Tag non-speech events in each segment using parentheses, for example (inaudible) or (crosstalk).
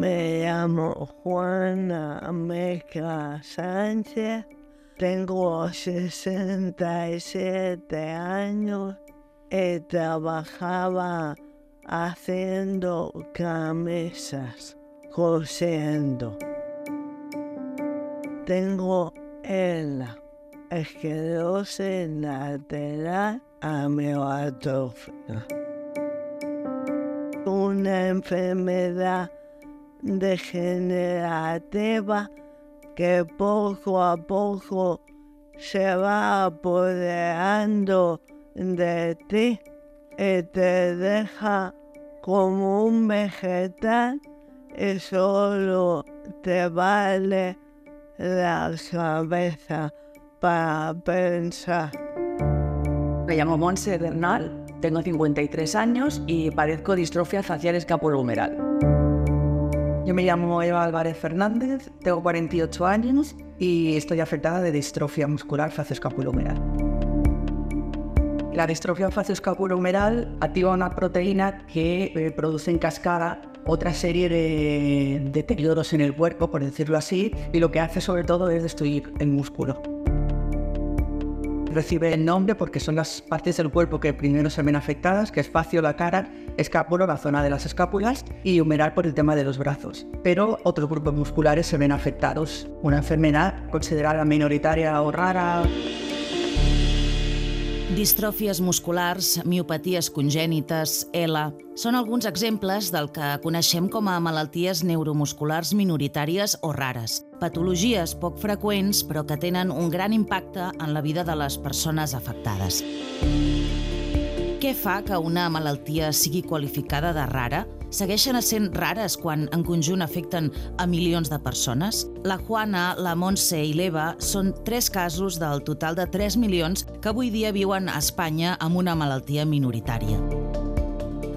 Me llamo Juana Meca Sánchez, tengo 67 años y trabajaba haciendo camisas, cosiendo. Tengo el esclerosis lateral amiotrófica. Una enfermedad degenerativa que poco a poco se va apoderando de ti y te deja como un vegetal y solo te vale la cabeza para pensar. Me llamo Monse Bernal, tengo 53 años y padezco distrofia facial escapulohumeral. Yo me llamo Eva Álvarez Fernández, tengo 48 años y estoy afectada de distrofia muscular facioscapulohumeral. La distrofia facioscapulohumeral activa una proteína que eh, produce en cascada otra serie de deterioros en el cuerpo, por decirlo así, y lo que hace sobre todo es destruir el músculo. Recibe el nombre porque son las partes del cuerpo que primero se ven afectadas, que es facio, la cara, escápulo, la zona de las escápulas, y humeral por el tema de los brazos. Pero otros grupos musculares se ven afectados. Una enfermedad considerada minoritaria o rara Distròfies musculars, miopaties congènites, ELA, són alguns exemples del que coneixem com a malalties neuromusculars minoritàries o rares. Patologies poc freqüents, però que tenen un gran impacte en la vida de les persones afectades. Què fa que una malaltia sigui qualificada de rara? Segueixen sent rares quan en conjunt afecten a milions de persones? La Juana, la Montse i l'Eva són tres casos del total de 3 milions que avui dia viuen a Espanya amb una malaltia minoritària.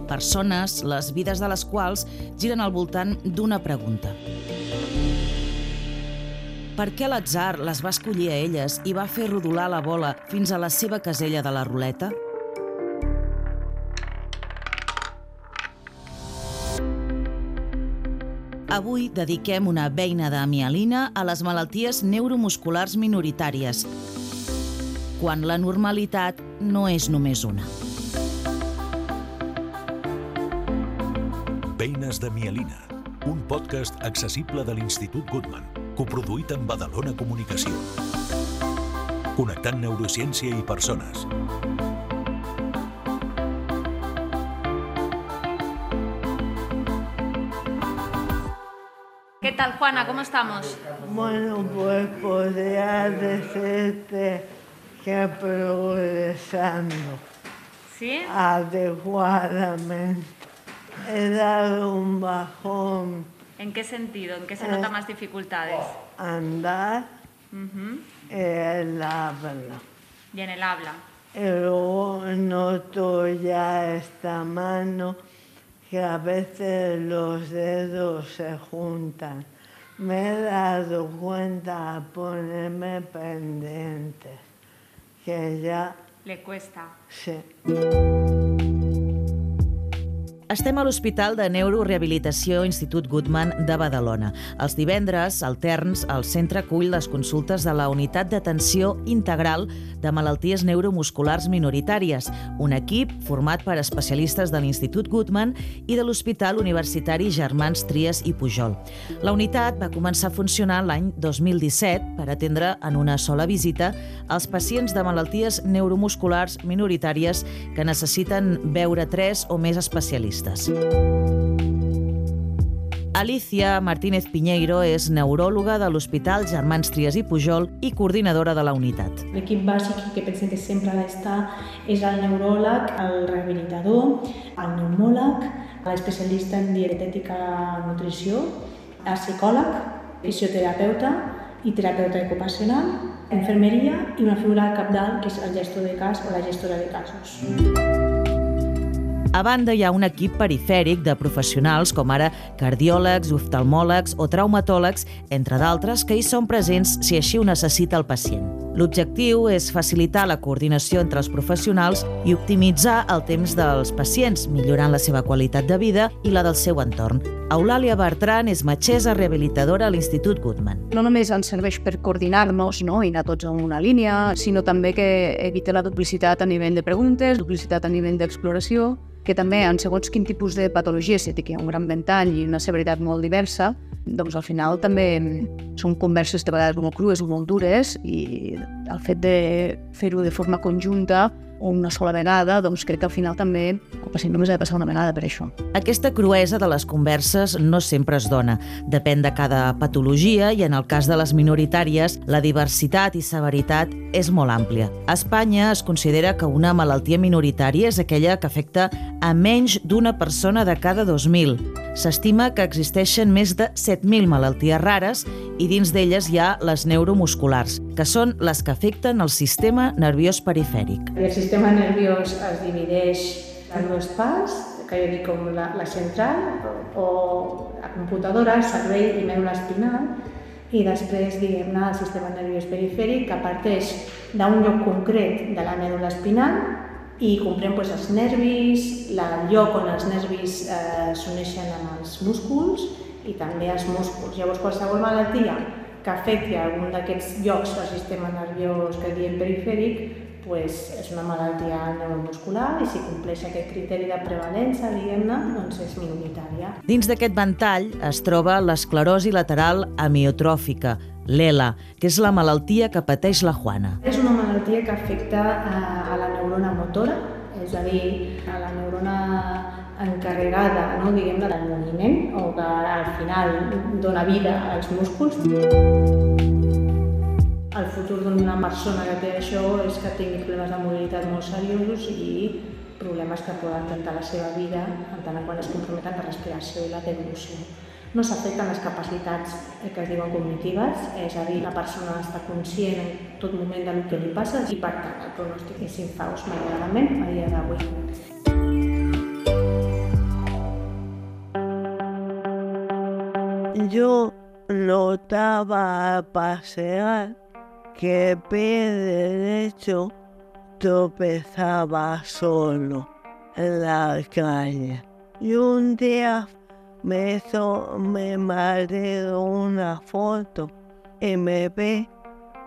Persones, les vides de les quals giren al voltant d'una pregunta. Per què l'atzar les va escollir a elles i va fer rodolar la bola fins a la seva casella de la ruleta? Avui dediquem una beina de mielina a les malalties neuromusculars minoritàries, quan la normalitat no és només una. Beines de mielina, un podcast accessible de l'Institut Goodman, coproduït amb Badalona Comunicació. Connectant neurociència i persones. Juana? ¿Cómo estamos? Bueno, pues podría decirte que progresando ¿Sí? adecuadamente. He dado un bajón ¿En qué sentido? ¿En qué se nota más dificultades? andar y el habla. Y en el habla. Y luego noto ya esta mano que a veces los dedos se juntan. Me he dado cuenta a ponerme pendiente, que ya Le cuesta. sí. Estem a l'Hospital de Neurorehabilitació Institut Goodman de Badalona. Els divendres, alterns, el centre acull les consultes de la Unitat d'Atenció Integral de Malalties Neuromusculars Minoritàries, un equip format per especialistes de l'Institut Goodman i de l'Hospital Universitari Germans Trias i Pujol. La unitat va començar a funcionar l'any 2017 per atendre en una sola visita els pacients de malalties neuromusculars minoritàries que necessiten veure tres o més especialistes. Alicia Martínez Piñeiro és neuròloga de l'Hospital Germans Trias i Pujol i coordinadora de la unitat. L'equip bàsic que pensem que sempre ha d'estar és el neuròleg, el rehabilitador, el pneumòleg, l'especialista en dietètica nutrició, el psicòleg, fisioterapeuta i terapeuta ocupacional, infermeria i una figura capdalt que és el gestor de cas o la gestora de casos. A banda, hi ha un equip perifèric de professionals com ara cardiòlegs, oftalmòlegs o traumatòlegs, entre d'altres, que hi són presents si així ho necessita el pacient. L'objectiu és facilitar la coordinació entre els professionals i optimitzar el temps dels pacients, millorant la seva qualitat de vida i la del seu entorn. Eulàlia Bertran és metgessa rehabilitadora a l'Institut Goodman. No només ens serveix per coordinar-nos no? i anar tots en una línia, sinó també que evita la duplicitat a nivell de preguntes, duplicitat a nivell d'exploració, que també en segons quin tipus de patologia, si que hi ha un gran ventall i una severitat molt diversa, doncs al final també són converses de vegades molt crues o molt dures i el fet de fer-ho de forma conjunta una sola vegada, doncs crec que al final també el pacient només ha de passar una vegada per això. Aquesta cruesa de les converses no sempre es dona. Depèn de cada patologia i en el cas de les minoritàries, la diversitat i severitat és molt àmplia. A Espanya es considera que una malaltia minoritària és aquella que afecta a menys d'una persona de cada 2.000. S'estima que existeixen més de 7.000 malalties rares i dins d'elles hi ha les neuromusculars, que són les que afecten el sistema nerviós perifèric. El sistema nerviós es divideix en dues parts, que jo dic com la, la central o la computadora, cervell i mèdula espinal, i després, diguem-ne, el sistema nerviós perifèric, que parteix d'un lloc concret de la mèdula espinal i comprèn doncs, els nervis, el lloc on els nervis eh, s'uneixen amb els músculs i també els músculs. Llavors, qualsevol malaltia que afecti algun d'aquests llocs del sistema nerviós que diem perifèric pues, és una malaltia neuromuscular i si compleix aquest criteri de prevalença, diguem-ne, doncs és minoritària. Dins d'aquest ventall es troba l'esclerosi lateral amiotròfica, l'ELA, que és la malaltia que pateix la Juana. És una malaltia que afecta a, a la neurona motora, és a dir, a la neurona encarregada, no, diguem-ne, del moviment, o que al final dona vida als músculs. El futur d'una persona que té això és que tingui problemes de mobilitat molt seriosos i problemes que poden tentar la seva vida en tant quan es comprometen la respiració i la devolució. No s'afecten les capacitats que es diuen cognitives, és a dir, la persona està conscient en tot moment del que li passa i per tant el pronòstic és infaust malauradament a dia d'avui. Yo notaba al pasear que pie derecho tropezaba solo en la calle. Y un día me hizo marido una foto y me ve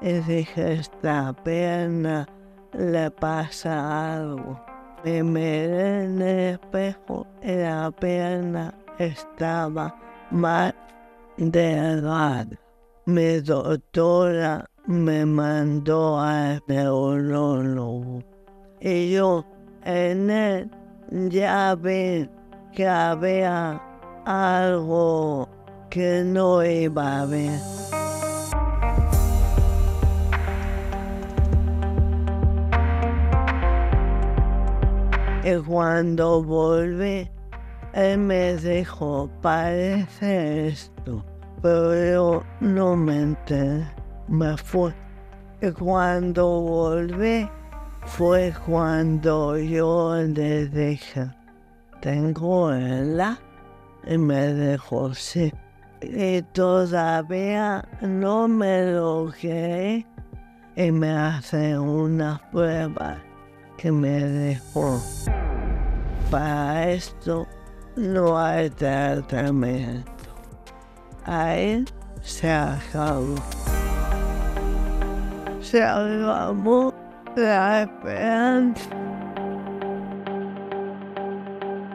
y dije, esta pierna le pasa algo. Me miré en el espejo y la pierna estaba más delgada. Mi doctora me mandó al neurólogo y yo en él ya vi que había algo que no iba bien. Y cuando volví, él me dijo, parece esto, pero yo no me enteré, me fui. Y cuando volví, fue cuando yo le dije, tengo la y me dijo sí. Y todavía no me lo creí y me hace una prueba que me dijo, para esto no hay tratamiento. Ahí se acabó. Se acabó la esperanza.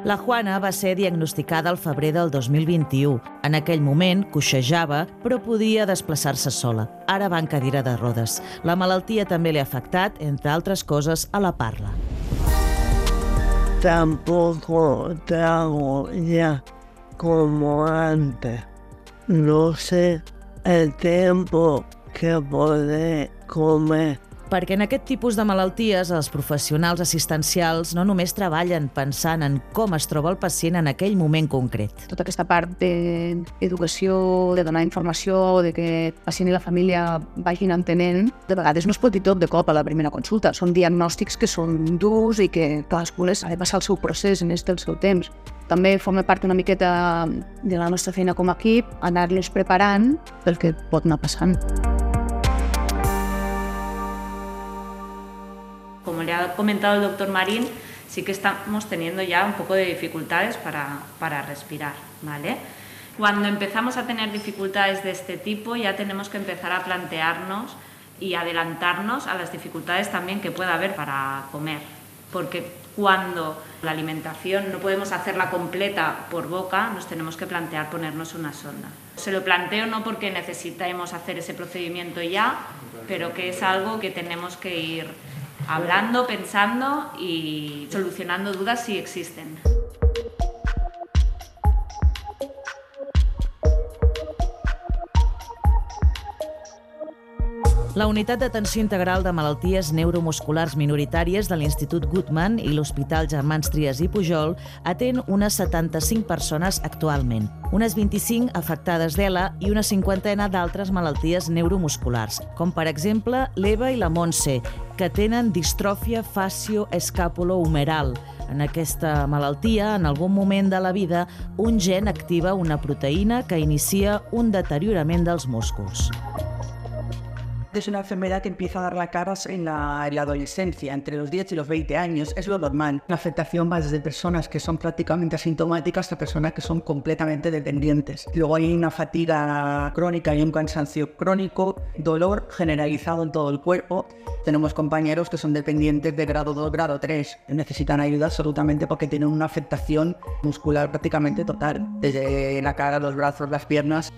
La Juana va ser diagnosticada al febrer del 2021. En aquell moment coixejava, però podia desplaçar-se sola. Ara va en cadira de rodes. La malaltia també li ha afectat, entre altres coses, a la parla. Tampoco trago ya como antes. No sé el tiempo que podré comer. Perquè en aquest tipus de malalties els professionals assistencials no només treballen pensant en com es troba el pacient en aquell moment concret. Tota aquesta part d'educació, de donar informació, de que el pacient i la família vagin entenent, de vegades no es pot dir tot de cop a la primera consulta. Són diagnòstics que són durs i que cadascú ha de passar el seu procés en este el seu temps. També forma part una miqueta de la nostra feina com a equip, anar-los preparant pel que pot anar passant. Ha comentado el doctor Marín, sí que estamos teniendo ya un poco de dificultades para, para respirar, ¿vale? Cuando empezamos a tener dificultades de este tipo, ya tenemos que empezar a plantearnos y adelantarnos a las dificultades también que pueda haber para comer, porque cuando la alimentación no podemos hacerla completa por boca, nos tenemos que plantear ponernos una sonda. Se lo planteo no porque necesitemos hacer ese procedimiento ya, pero que es algo que tenemos que ir hablando, pensando y solucionando dudas si existen. La Unitat d'Atenció Integral de Malalties Neuromusculars Minoritàries de l'Institut Goodman i l'Hospital Germans Trias i Pujol atén unes 75 persones actualment, unes 25 afectades d'ELA i una cinquantena d'altres malalties neuromusculars, com per exemple l'Eva i la Montse, que tenen distròfia facio-escapulo-humeral. En aquesta malaltia, en algun moment de la vida, un gen activa una proteïna que inicia un deteriorament dels músculs. Es una enfermedad que empieza a dar la cara en la, en la, adolescencia, entre los 10 y los 20 años. Es lo normal. La afectación va desde personas que son prácticamente asintomáticas hasta personas que son completamente dependientes. Luego hay una fatiga crónica y un cansancio crónico, dolor generalizado en todo el cuerpo. Tenemos compañeros que son dependientes de grado 2, grado 3. Necesitan ayuda absolutamente porque tienen una afectación muscular prácticamente total, desde la cara, los brazos, las piernas.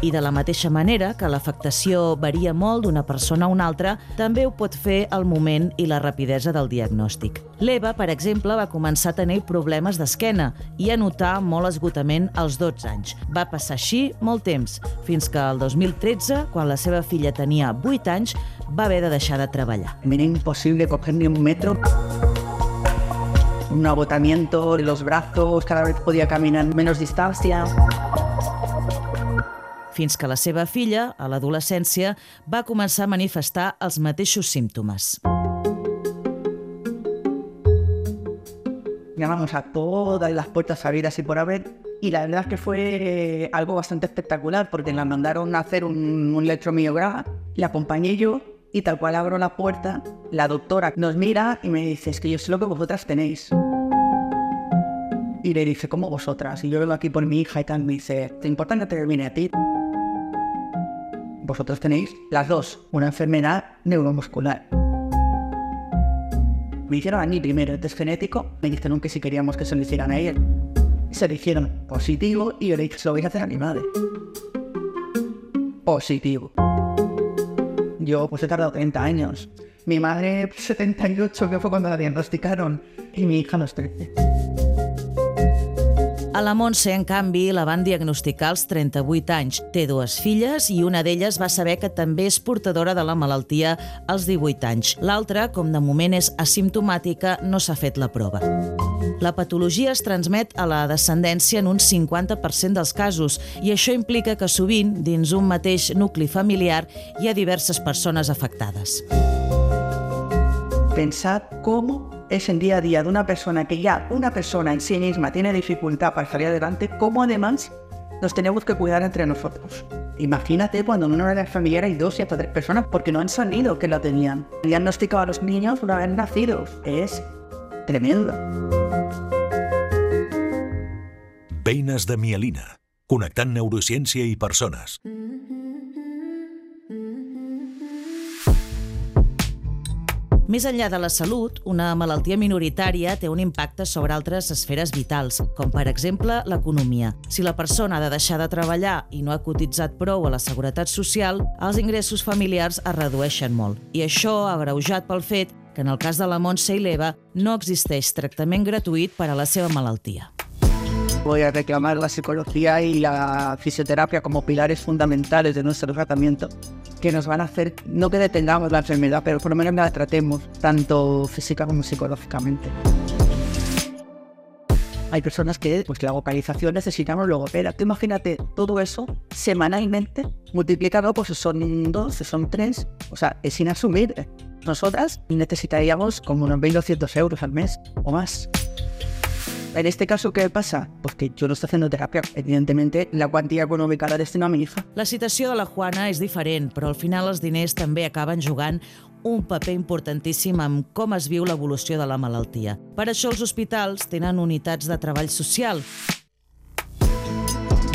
I de la mateixa manera que l'afectació varia molt d'una persona a una altra, també ho pot fer el moment i la rapidesa del diagnòstic. L'Eva, per exemple, va començar a tenir problemes d'esquena i a notar molt esgotament als 12 anys. Va passar així molt temps, fins que el 2013, quan la seva filla tenia 8 anys, va haver de deixar de treballar. Era imposible coger ni un metro un agotamiento de los brazos, cada vez podía caminar menos distancia fins que la seva filla, a l'adolescència, va començar a manifestar els mateixos símptomes. Llamamos a todas las puertas abiertas y por haber y la verdad es que fue algo bastante espectacular porque la mandaron a hacer un, un electromiograma, la acompañé yo y tal cual abro la puerta, la doctora nos mira y me dice, es que yo sé lo que vosotras tenéis. Y le dice, ¿cómo vosotras? Y yo vengo aquí por mi hija y tal, me dice, ¿te importa que te viene a ti? Vosotros tenéis las dos, una enfermedad neuromuscular. Me hicieron a mí primero el test genético, me dijeron que si queríamos que se lo hicieran a ella. Se lo hicieron positivo y yo le dije, se lo voy a hacer a mi madre. Positivo. Yo pues he tardado 30 años. Mi madre 78, que fue cuando la diagnosticaron, y mi hija los 13. A la Montse, en canvi, la van diagnosticar als 38 anys. Té dues filles i una d'elles va saber que també és portadora de la malaltia als 18 anys. L'altra, com de moment és asimptomàtica, no s'ha fet la prova. La patologia es transmet a la descendència en un 50% dels casos i això implica que sovint, dins un mateix nucli familiar, hi ha diverses persones afectades. Pensad cómo es el día a día de una persona que ya una persona en sí misma tiene dificultad para salir adelante, cómo además nos tenemos que cuidar entre nosotros. Imagínate cuando en una de las familias hay dos y hasta tres personas porque no han salido que lo tenían. Diagnosticado a los niños una vez nacidos. Es tremendo. Veines de mielina, connectant neurociència i persones. Més enllà de la salut, una malaltia minoritària té un impacte sobre altres esferes vitals, com per exemple l'economia. Si la persona ha de deixar de treballar i no ha cotitzat prou a la seguretat social, els ingressos familiars es redueixen molt. I això agreujat pel fet que en el cas de la Montse i l'Eva no existeix tractament gratuït per a la seva malaltia. Voy a reclamar la psicología y la fisioterapia como pilares fundamentales de nuestro tratamiento, que nos van a hacer, no que detengamos la enfermedad, pero por lo menos la tratemos, tanto física como psicológicamente. Hay personas que, pues la vocalización necesitamos logopeda. Tú imagínate todo eso semanalmente, multiplicado, pues son dos, son tres. O sea, es inasumible. Nosotras necesitaríamos como unos 1.200 euros al mes o más. En este caso, ¿qué pasa? Pues que yo no estoy haciendo terapia. Evidentemente, la cuantía econòmica la destino a mi hija. La situació de la Juana és diferent, però al final els diners també acaben jugant un paper importantíssim en com es viu l'evolució de la malaltia. Per això els hospitals tenen unitats de treball social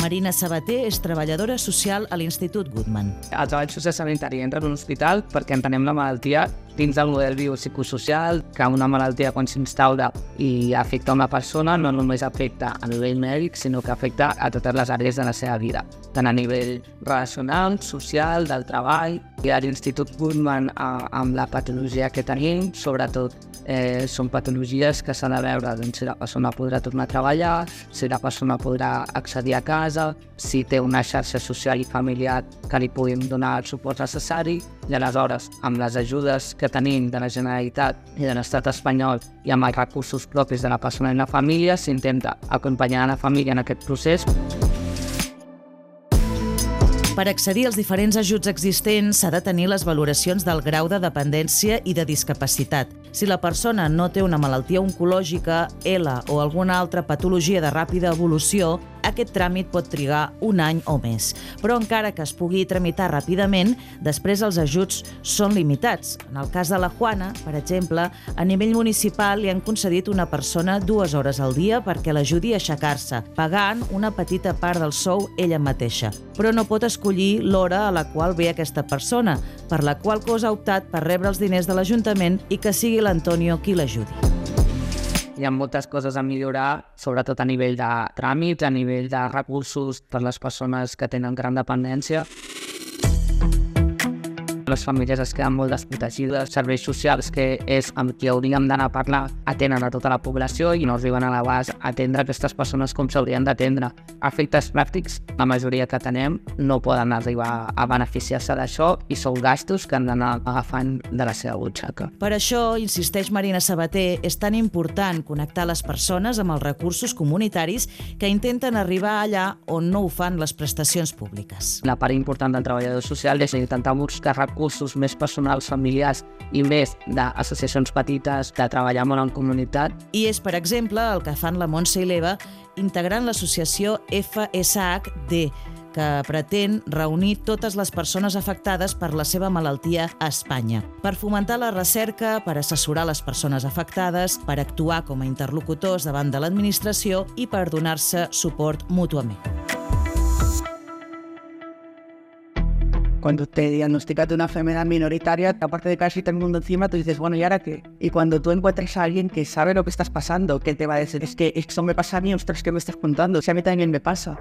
Marina Sabater és treballadora social a l'Institut Goodman. El treball sociosanitari entra en un hospital perquè entenem la malaltia dins del model biopsicosocial, que una malaltia quan s'instaura i afecta una persona no només afecta a nivell mèdic, sinó que afecta a totes les àrees de la seva vida, tant a nivell relacional, social, del treball. I a l'Institut Goodman, amb la patologia que tenim, sobretot eh, són patologies que s'han de veure doncs, si la persona podrà tornar a treballar, si la persona podrà accedir a casa, si té una xarxa social i familiar que li puguin donar el suport necessari i aleshores amb les ajudes que tenim de la Generalitat i de l'estat espanyol i amb els recursos propis de la persona i la família s'intenta acompanyar la família en aquest procés. Per accedir als diferents ajuts existents s'ha de tenir les valoracions del grau de dependència i de discapacitat. Si la persona no té una malaltia oncològica, ELA o alguna altra patologia de ràpida evolució, aquest tràmit pot trigar un any o més. Però encara que es pugui tramitar ràpidament, després els ajuts són limitats. En el cas de la Juana, per exemple, a nivell municipal li han concedit una persona dues hores al dia perquè l'ajudi a aixecar-se, pagant una petita part del sou ella mateixa. Però no pot escollir l'hora a la qual ve aquesta persona, per la qual cosa ha optat per rebre els diners de l'Ajuntament i que sigui l'Antonio qui l'ajudi hi ha moltes coses a millorar, sobretot a nivell de tràmits, a nivell de recursos per les persones que tenen gran dependència. Les famílies es queden molt desprotegides, serveis socials, que és amb qui hauríem d'anar a parlar, atenen a tota la població i no arriben a l'abast a atendre aquestes persones com s'haurien d'atendre. Efectes pràctics, la majoria que tenem no poden arribar a beneficiar-se d'això i són gastos que han d'anar agafant de la seva butxaca. Per això, insisteix Marina Sabater, és tan important connectar les persones amb els recursos comunitaris que intenten arribar allà on no ho fan les prestacions públiques. La part important del treballador social és intentar buscar recursos més personals, familiars i més d'associacions petites de treballar molt en comunitat. I és, per exemple, el que fan la Montse i l'Eva integrant l'associació FSHD, que pretén reunir totes les persones afectades per la seva malaltia a Espanya, per fomentar la recerca, per assessorar les persones afectades, per actuar com a interlocutors davant de l'administració i per donar-se suport mútuament. Cuando te diagnostican una enfermedad minoritaria, aparte de casi todo el mundo encima, tú dices, bueno, ¿y ahora qué? Y cuando tú encuentras a alguien que sabe lo que estás pasando, que te va a decir, es que esto me pasa a mí, ostras, ¿qué me estás contando? Si a mí también me pasa.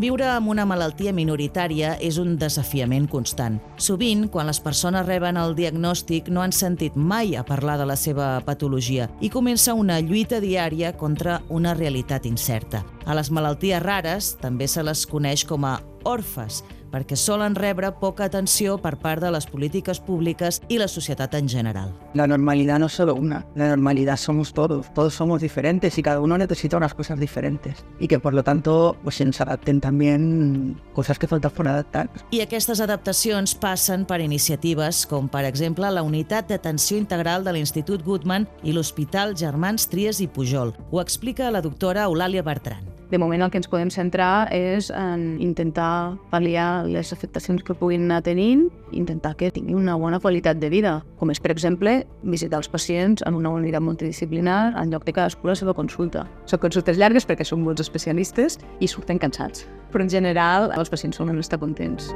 Conviure amb una malaltia minoritària és un desafiament constant. Sovint, quan les persones reben el diagnòstic, no han sentit mai a parlar de la seva patologia i comença una lluita diària contra una realitat incerta. A les malalties rares també se les coneix com a orfes, perquè solen rebre poca atenció per part de les polítiques públiques y la societat en general. La normalidad no es solo una, la normalidad somos todos, todos somos diferentes y cada uno necesita unas cosas diferentes y que por lo tanto pues, se nos adapten también cosas que faltan por adaptar. I aquestes adaptacions passen per iniciatives com, per exemple, la Unitat d'Atenció Integral de l'Institut Goodman i l'Hospital Germans Trias i Pujol. Ho explica la doctora Eulàlia Bertran. De moment el que ens podem centrar és en intentar pal·liar les afectacions que puguin anar tenint, intentar que tinguin una bona qualitat de vida, com és, per exemple, visitar els pacients en una unitat multidisciplinar en lloc de cadascú la seva consulta. Són consultes llargues perquè són molts especialistes i surten cansats, però en general els pacients solen estar contents.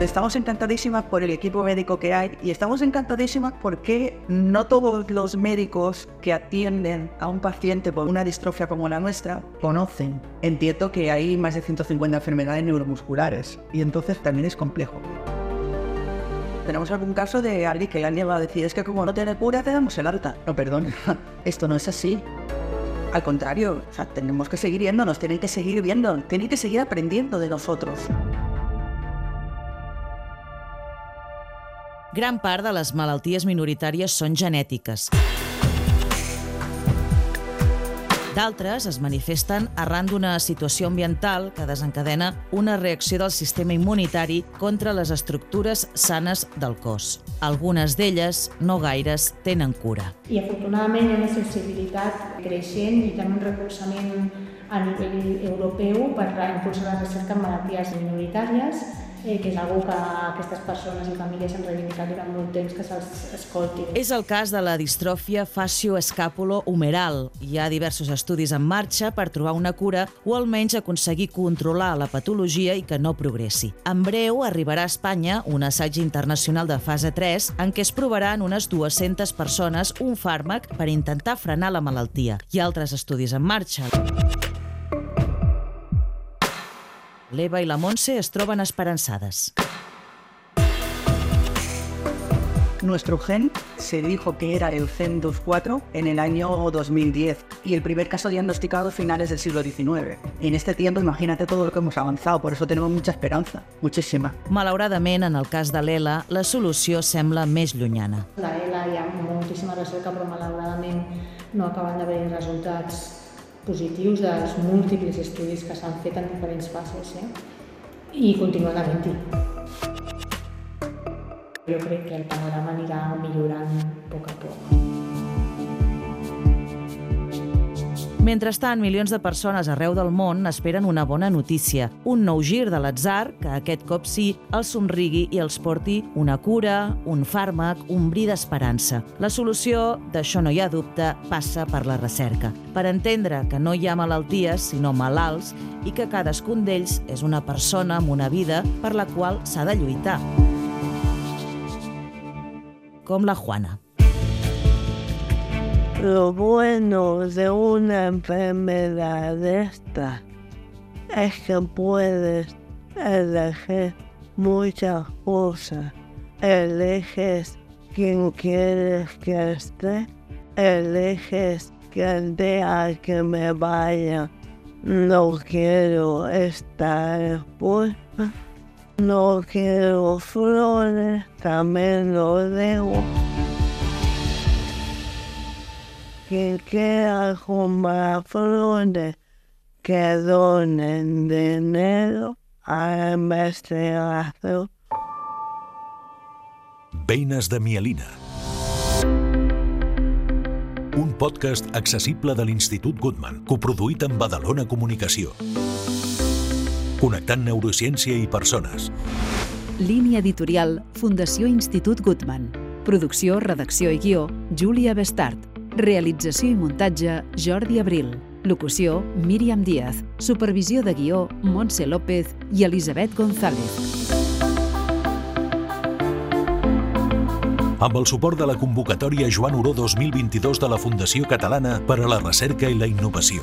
Estamos encantadísimas por el equipo médico que hay y estamos encantadísimas porque no todos los médicos que atienden a un paciente por una distrofia como la nuestra conocen. Entiendo que hay más de 150 enfermedades neuromusculares y entonces también es complejo. Tenemos algún caso de alguien que alguien va a decir, es que como no tiene cura, te damos el alta. No, perdón, (laughs) esto no es así. Al contrario, o sea, tenemos que seguir yéndonos, tienen que seguir viendo, tienen que seguir aprendiendo de nosotros. Gran part de les malalties minoritàries són genètiques. D'altres es manifesten arran d'una situació ambiental que desencadena una reacció del sistema immunitari contra les estructures sanes del cos. Algunes d'elles, no gaires, tenen cura. I afortunadament hi ha una sensibilitat creixent i també un recolzament a nivell europeu per impulsar la recerca en malalties minoritàries eh, que és una que aquestes persones i famílies han reivindicat durant molt temps que se'ls escolti. És el cas de la distròfia facio-escàpulo-humeral. Hi ha diversos estudis en marxa per trobar una cura o almenys aconseguir controlar la patologia i que no progressi. En breu arribarà a Espanya un assaig internacional de fase 3 en què es provaran unes 200 persones un fàrmac per intentar frenar la malaltia. Hi ha altres estudis en marxa. L'Eva i la Montse es troben esperançades. Nuestro gen se dijo que era el gen 24 en el año 2010 y el primer caso diagnosticado a finales del siglo XIX. En este tiempo imagínate todo lo que hemos avanzado, por eso tenemos mucha esperanza, muchísima. Malauradament, en el cas de l'ELA, la solució sembla més llunyana. La ELA hi ha moltíssima recerca, però malauradament no acaben d'haver resultats positius dels múltiples estudis que s'han fet en diferents fases eh? i continuen havent-hi. Jo crec que el panorama anirà millorant a poc a poc. Mentrestant, milions de persones arreu del món esperen una bona notícia, un nou gir de l'atzar que aquest cop sí els somrigui i els porti una cura, un fàrmac, un bri d'esperança. La solució, d'això no hi ha dubte, passa per la recerca, per entendre que no hi ha malalties, sinó malalts, i que cadascun d'ells és una persona amb una vida per la qual s'ha de lluitar. Com la Juana. Lo bueno de una enfermedad esta es que puedes elegir muchas cosas. Eliges quién quieres que esté, eliges el día que me vaya no quiero estar expuesta, no quiero flores, también lo digo. Quien quiera comprar flores que donen dinero a investigación. Veines de mielina. Un podcast accessible de l'Institut Goodman, coproduït amb Badalona Comunicació. Connectant neurociència i persones. Línia editorial Fundació Institut Goodman. Producció, redacció i guió, Júlia Bestart. Realització i muntatge, Jordi Abril. Locució, Míriam Díaz. Supervisió de guió, Montse López i Elisabet González. Amb el suport de la convocatòria Joan Oró 2022 de la Fundació Catalana per a la Recerca i la Innovació.